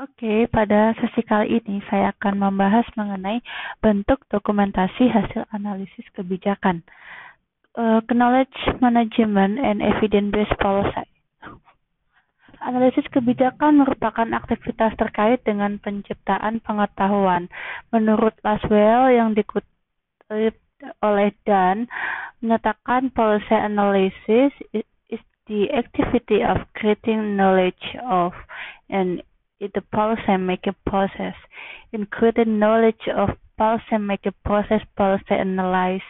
Oke, pada sesi kali ini saya akan membahas mengenai bentuk dokumentasi hasil analisis kebijakan. Uh, knowledge Management and Evidence-Based Policy. Analisis kebijakan merupakan aktivitas terkait dengan penciptaan pengetahuan. Menurut Laswell yang dikutip oleh Dan, menyatakan policy analysis is the activity of creating knowledge of and the policy-making process, including knowledge of policy-making process, policy analyze,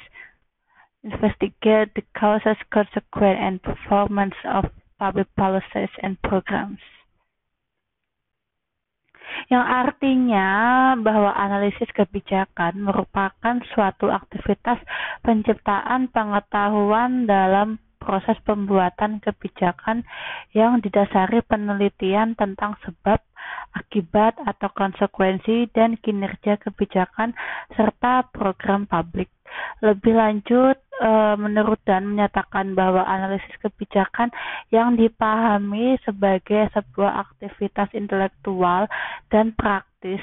investigate the causes, consequence, and performance of public policies and programs. Yang artinya bahwa analisis kebijakan merupakan suatu aktivitas penciptaan pengetahuan dalam proses pembuatan kebijakan yang didasari penelitian tentang sebab, akibat, atau konsekuensi dan kinerja kebijakan serta program publik. Lebih lanjut, eh, menurut Dan menyatakan bahwa analisis kebijakan yang dipahami sebagai sebuah aktivitas intelektual dan praktis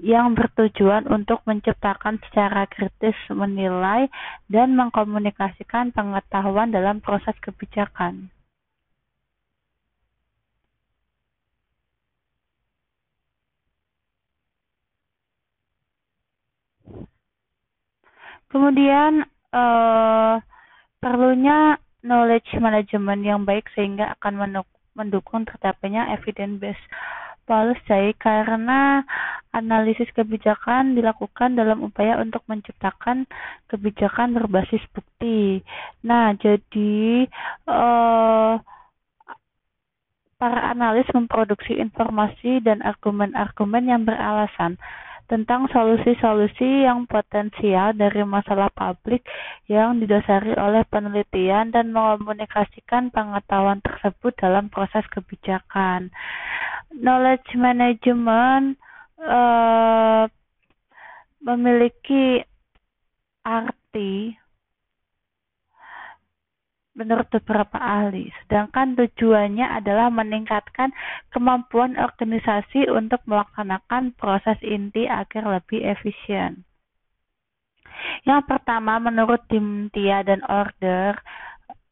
yang bertujuan untuk menciptakan secara kritis, menilai, dan mengkomunikasikan pengetahuan dalam proses kebijakan. Kemudian uh, perlunya knowledge management yang baik sehingga akan mendukung tercapainya evidence based policy karena analisis kebijakan dilakukan dalam upaya untuk menciptakan kebijakan berbasis bukti. Nah, jadi uh, para analis memproduksi informasi dan argumen-argumen yang beralasan tentang solusi-solusi yang potensial dari masalah publik yang didasari oleh penelitian dan mengomunikasikan pengetahuan tersebut dalam proses kebijakan. Knowledge management uh, memiliki arti menurut beberapa ahli, sedangkan tujuannya adalah meningkatkan kemampuan organisasi untuk melaksanakan proses inti agar lebih efisien. Yang pertama, menurut Dimtia dan Order,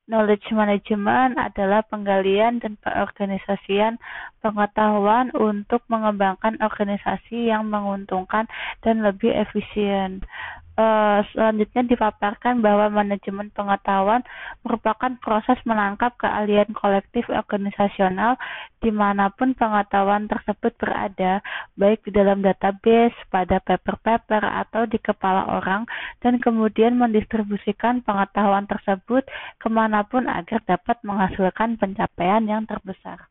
Knowledge management adalah penggalian dan pengorganisasian pengetahuan untuk mengembangkan organisasi yang menguntungkan dan lebih efisien. Uh, selanjutnya dipaparkan bahwa manajemen pengetahuan merupakan proses menangkap keahlian kolektif organisasional di mana pun pengetahuan tersebut berada, baik di dalam database, pada paper-paper, atau di kepala orang, dan kemudian mendistribusikan pengetahuan tersebut ke mana pun agar dapat menghasilkan pencapaian yang terbesar.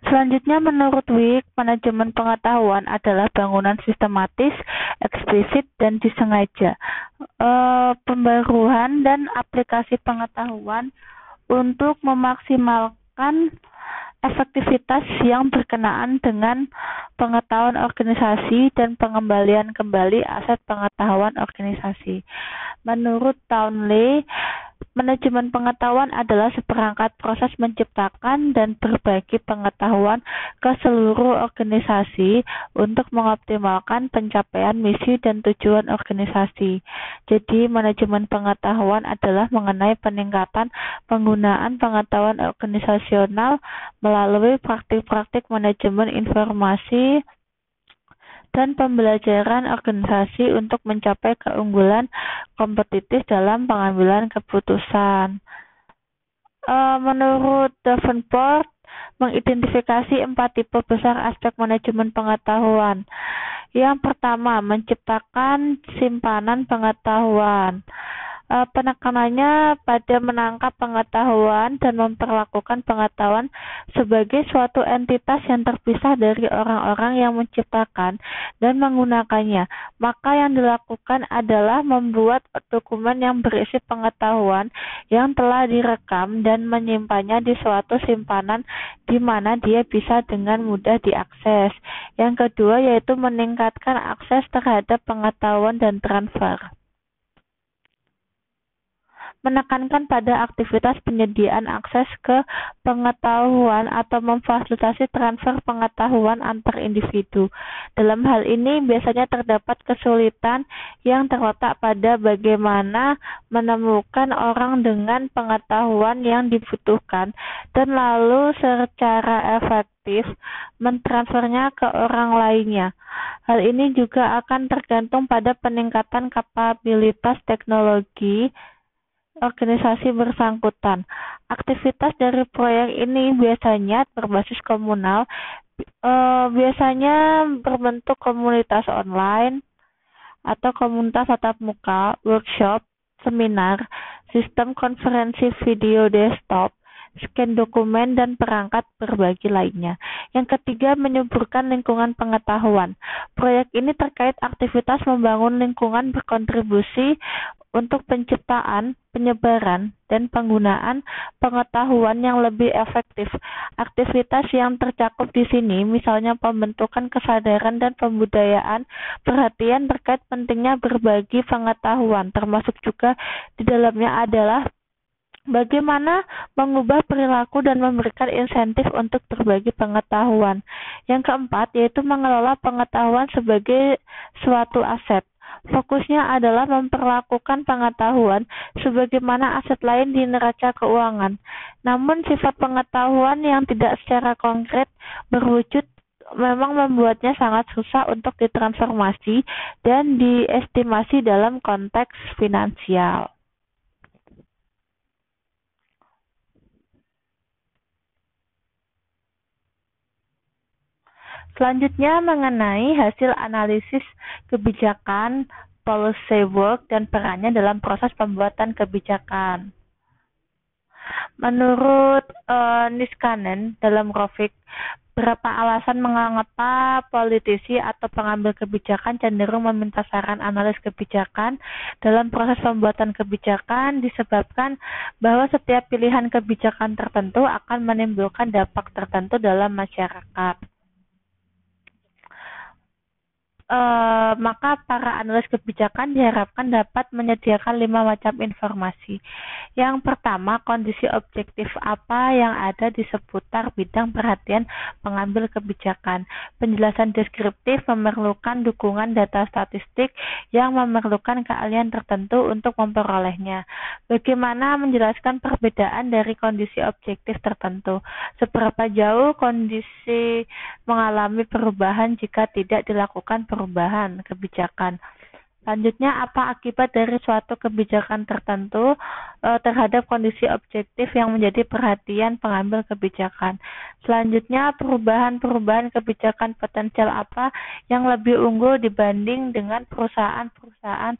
Selanjutnya menurut Wick, manajemen pengetahuan adalah bangunan sistematis, eksplisit, dan disengaja. E, pembaruan dan aplikasi pengetahuan untuk memaksimalkan efektivitas yang berkenaan dengan pengetahuan organisasi dan pengembalian kembali aset pengetahuan organisasi. Menurut Townley, Manajemen pengetahuan adalah seperangkat proses menciptakan dan berbagi pengetahuan ke seluruh organisasi untuk mengoptimalkan pencapaian misi dan tujuan organisasi. Jadi, manajemen pengetahuan adalah mengenai peningkatan penggunaan pengetahuan organisasional melalui praktik-praktik manajemen informasi dan pembelajaran organisasi untuk mencapai keunggulan kompetitif dalam pengambilan keputusan. Uh, menurut Davenport, mengidentifikasi empat tipe besar aspek manajemen pengetahuan. Yang pertama, menciptakan simpanan pengetahuan uh, penekanannya pada menangkap pengetahuan dan memperlakukan pengetahuan sebagai suatu entitas yang terpisah dari orang-orang yang menciptakan dan menggunakannya. Maka yang dilakukan adalah membuat dokumen yang berisi pengetahuan yang telah direkam dan menyimpannya di suatu simpanan di mana dia bisa dengan mudah diakses. Yang kedua yaitu meningkatkan akses terhadap pengetahuan dan transfer. Menekankan pada aktivitas penyediaan akses ke pengetahuan atau memfasilitasi transfer pengetahuan antar individu. Dalam hal ini biasanya terdapat kesulitan yang terletak pada bagaimana menemukan orang dengan pengetahuan yang dibutuhkan dan lalu secara efektif mentransfernya ke orang lainnya. Hal ini juga akan tergantung pada peningkatan kapabilitas teknologi organisasi bersangkutan. Aktivitas dari proyek ini biasanya berbasis komunal, e, biasanya berbentuk komunitas online atau komunitas tatap muka, workshop, seminar, sistem konferensi video desktop, scan dokumen, dan perangkat berbagi lainnya. Yang ketiga, menyuburkan lingkungan pengetahuan. Proyek ini terkait aktivitas membangun lingkungan berkontribusi untuk penciptaan, penyebaran, dan penggunaan pengetahuan yang lebih efektif. Aktivitas yang tercakup di sini misalnya pembentukan kesadaran dan pembudayaan, perhatian terkait pentingnya berbagi pengetahuan, termasuk juga di dalamnya adalah Bagaimana mengubah perilaku dan memberikan insentif untuk berbagi pengetahuan. Yang keempat, yaitu mengelola pengetahuan sebagai suatu aset. Fokusnya adalah memperlakukan pengetahuan sebagaimana aset lain di neraca keuangan. Namun sifat pengetahuan yang tidak secara konkret berwujud memang membuatnya sangat susah untuk ditransformasi dan diestimasi dalam konteks finansial. Selanjutnya mengenai hasil analisis kebijakan, policy work, dan perannya dalam proses pembuatan kebijakan. Menurut uh, Niskanen dalam grafik, berapa alasan mengapa politisi atau pengambil kebijakan cenderung meminta saran analis kebijakan dalam proses pembuatan kebijakan disebabkan bahwa setiap pilihan kebijakan tertentu akan menimbulkan dampak tertentu dalam masyarakat. Uh, maka para analis kebijakan diharapkan dapat menyediakan lima macam informasi. Yang pertama, kondisi objektif apa yang ada di seputar bidang perhatian pengambil kebijakan. Penjelasan deskriptif memerlukan dukungan data statistik yang memerlukan keahlian tertentu untuk memperolehnya. Bagaimana menjelaskan perbedaan dari kondisi objektif tertentu? Seberapa jauh kondisi mengalami perubahan jika tidak dilakukan perubahan perubahan kebijakan. Selanjutnya, apa akibat dari suatu kebijakan tertentu e, terhadap kondisi objektif yang menjadi perhatian pengambil kebijakan? Selanjutnya, perubahan-perubahan kebijakan potensial apa yang lebih unggul dibanding dengan perusahaan-perusahaan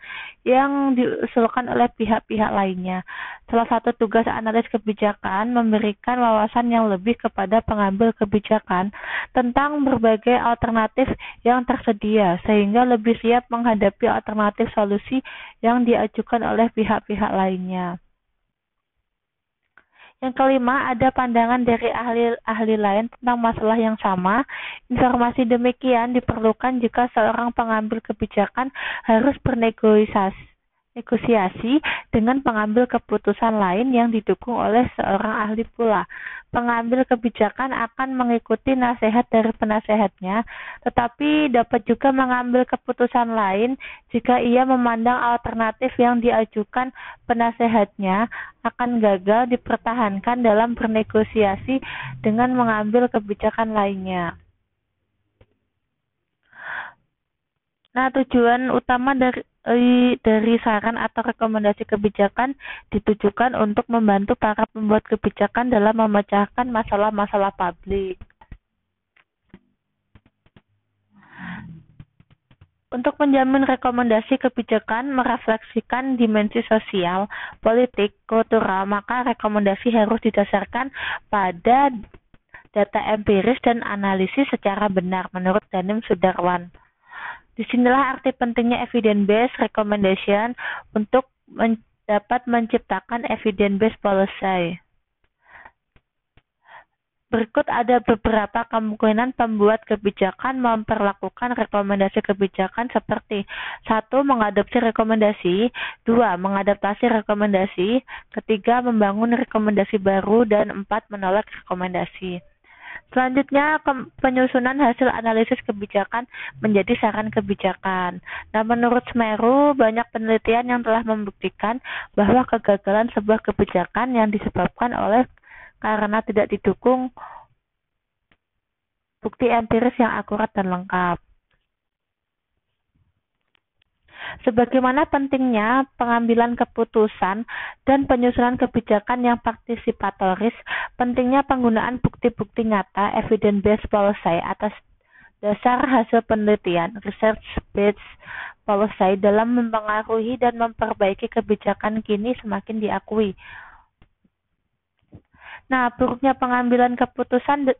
yang diusulkan oleh pihak-pihak lainnya? Salah satu tugas analis kebijakan memberikan wawasan yang lebih kepada pengambil kebijakan tentang berbagai alternatif yang tersedia, sehingga lebih siap menghadapi alternatif solusi yang diajukan oleh pihak-pihak lainnya. Yang kelima, ada pandangan dari ahli-ahli lain tentang masalah yang sama. Informasi demikian diperlukan jika seorang pengambil kebijakan harus bernegosiasi negosiasi dengan pengambil keputusan lain yang didukung oleh seorang ahli pula. Pengambil kebijakan akan mengikuti nasihat dari penasehatnya, tetapi dapat juga mengambil keputusan lain jika ia memandang alternatif yang diajukan penasehatnya akan gagal dipertahankan dalam bernegosiasi dengan mengambil kebijakan lainnya. Nah, tujuan utama dari dari saran atau rekomendasi kebijakan ditujukan untuk membantu para pembuat kebijakan dalam memecahkan masalah-masalah publik. Untuk menjamin rekomendasi kebijakan merefleksikan dimensi sosial, politik, kultural, maka rekomendasi harus didasarkan pada data empiris dan analisis secara benar menurut Danim Sudarwan. Di sinilah arti pentingnya evidence-based recommendation untuk men dapat menciptakan evidence-based policy. Berikut ada beberapa kemungkinan pembuat kebijakan memperlakukan rekomendasi kebijakan seperti satu Mengadopsi rekomendasi dua Mengadaptasi rekomendasi ketiga Membangun rekomendasi baru dan empat Menolak rekomendasi Selanjutnya, penyusunan hasil analisis kebijakan menjadi saran kebijakan. Nah, menurut Semeru, banyak penelitian yang telah membuktikan bahwa kegagalan sebuah kebijakan yang disebabkan oleh karena tidak didukung bukti empiris yang akurat dan lengkap. Sebagaimana pentingnya pengambilan keputusan dan penyusunan kebijakan yang partisipatoris, pentingnya penggunaan bukti-bukti nyata evidence-based policy atas dasar hasil penelitian research-based policy dalam mempengaruhi dan memperbaiki kebijakan kini semakin diakui. Nah, buruknya pengambilan keputusan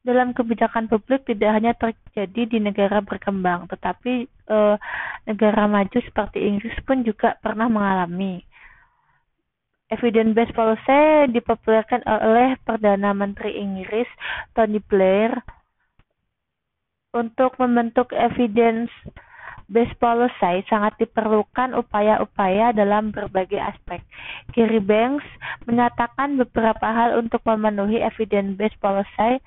dalam kebijakan publik tidak hanya terjadi di negara berkembang, tetapi e, negara maju seperti Inggris pun juga pernah mengalami. Evidence-based policy dipopulerkan oleh Perdana Menteri Inggris Tony Blair untuk membentuk evidence Base policy sangat diperlukan upaya-upaya dalam berbagai aspek. Gary Banks menyatakan beberapa hal untuk memenuhi evidence-based policy.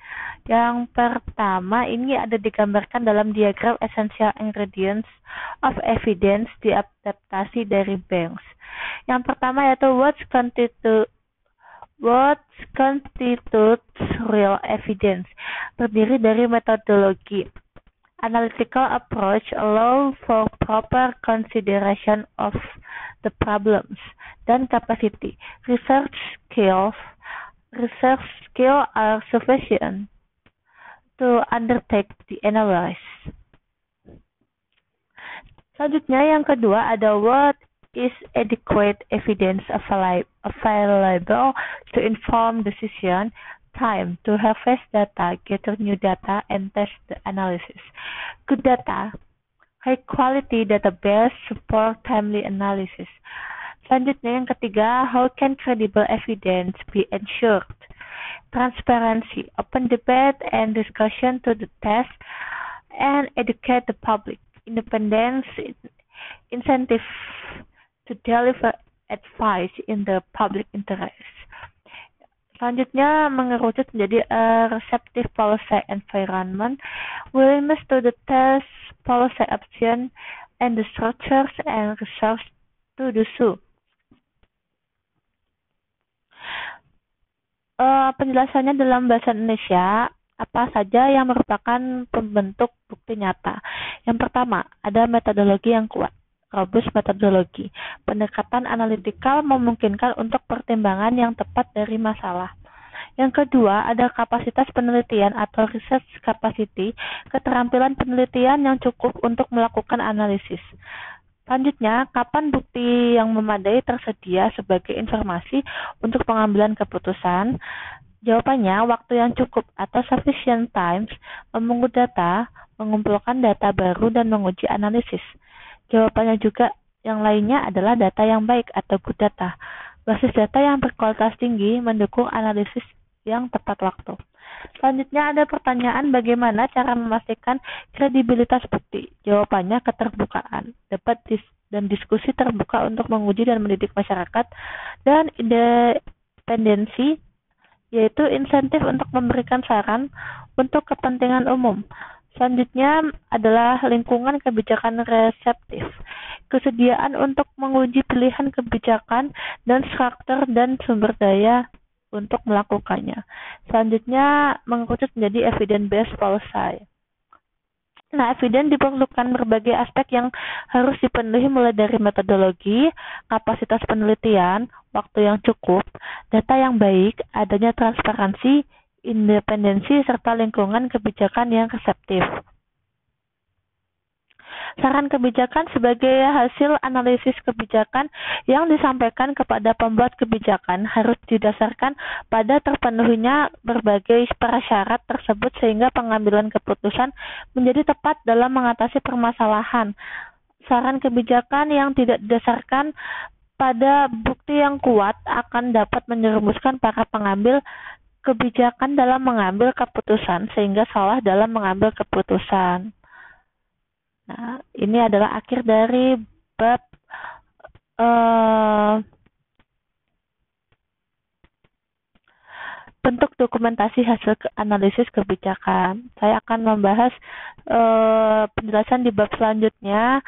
Yang pertama, ini ada digambarkan dalam diagram essential ingredients of evidence diadaptasi dari Banks. Yang pertama yaitu what constitute What constitutes real evidence? Terdiri dari metodologi, analytical approach allow for proper consideration of the problems dan capacity. Research skills research skill are sufficient to undertake the analysis. Selanjutnya yang kedua ada what is adequate evidence available to inform decision time to harvest data, gather new data, and test the analysis. Good data, high quality database support timely analysis. Selanjutnya yang ketiga, how can credible evidence be ensured? Transparency, open debate and discussion to the test and educate the public. Independence, incentive to deliver advice in the public interest. Selanjutnya mengerucut menjadi a receptive policy environment, willingness to the test policy option, and the structures and resources to do so. Uh, penjelasannya dalam bahasa Indonesia apa saja yang merupakan pembentuk bukti nyata. Yang pertama, ada metodologi yang kuat robust metodologi. Pendekatan analitikal memungkinkan untuk pertimbangan yang tepat dari masalah. Yang kedua, ada kapasitas penelitian atau research capacity, keterampilan penelitian yang cukup untuk melakukan analisis. Selanjutnya, kapan bukti yang memadai tersedia sebagai informasi untuk pengambilan keputusan? Jawabannya, waktu yang cukup atau sufficient times, memungut data, mengumpulkan data baru, dan menguji analisis. Jawabannya juga yang lainnya adalah data yang baik atau good data. Basis data yang berkualitas tinggi mendukung analisis yang tepat waktu. Selanjutnya ada pertanyaan bagaimana cara memastikan kredibilitas bukti. Jawabannya keterbukaan, debat dis dan diskusi terbuka untuk menguji dan mendidik masyarakat dan independensi yaitu insentif untuk memberikan saran untuk kepentingan umum. Selanjutnya adalah lingkungan kebijakan reseptif. Kesediaan untuk menguji pilihan kebijakan dan struktur dan sumber daya untuk melakukannya. Selanjutnya mengerucut menjadi evidence-based policy. Nah, evidence diperlukan berbagai aspek yang harus dipenuhi mulai dari metodologi, kapasitas penelitian, waktu yang cukup, data yang baik, adanya transparansi, independensi, serta lingkungan kebijakan yang reseptif. Saran kebijakan sebagai hasil analisis kebijakan yang disampaikan kepada pembuat kebijakan harus didasarkan pada terpenuhinya berbagai prasyarat tersebut sehingga pengambilan keputusan menjadi tepat dalam mengatasi permasalahan. Saran kebijakan yang tidak didasarkan pada bukti yang kuat akan dapat menyerumuskan para pengambil kebijakan dalam mengambil keputusan sehingga salah dalam mengambil keputusan. Nah, ini adalah akhir dari bab uh, bentuk dokumentasi hasil analisis kebijakan. Saya akan membahas uh, penjelasan di bab selanjutnya.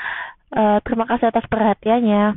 Uh, terima kasih atas perhatiannya.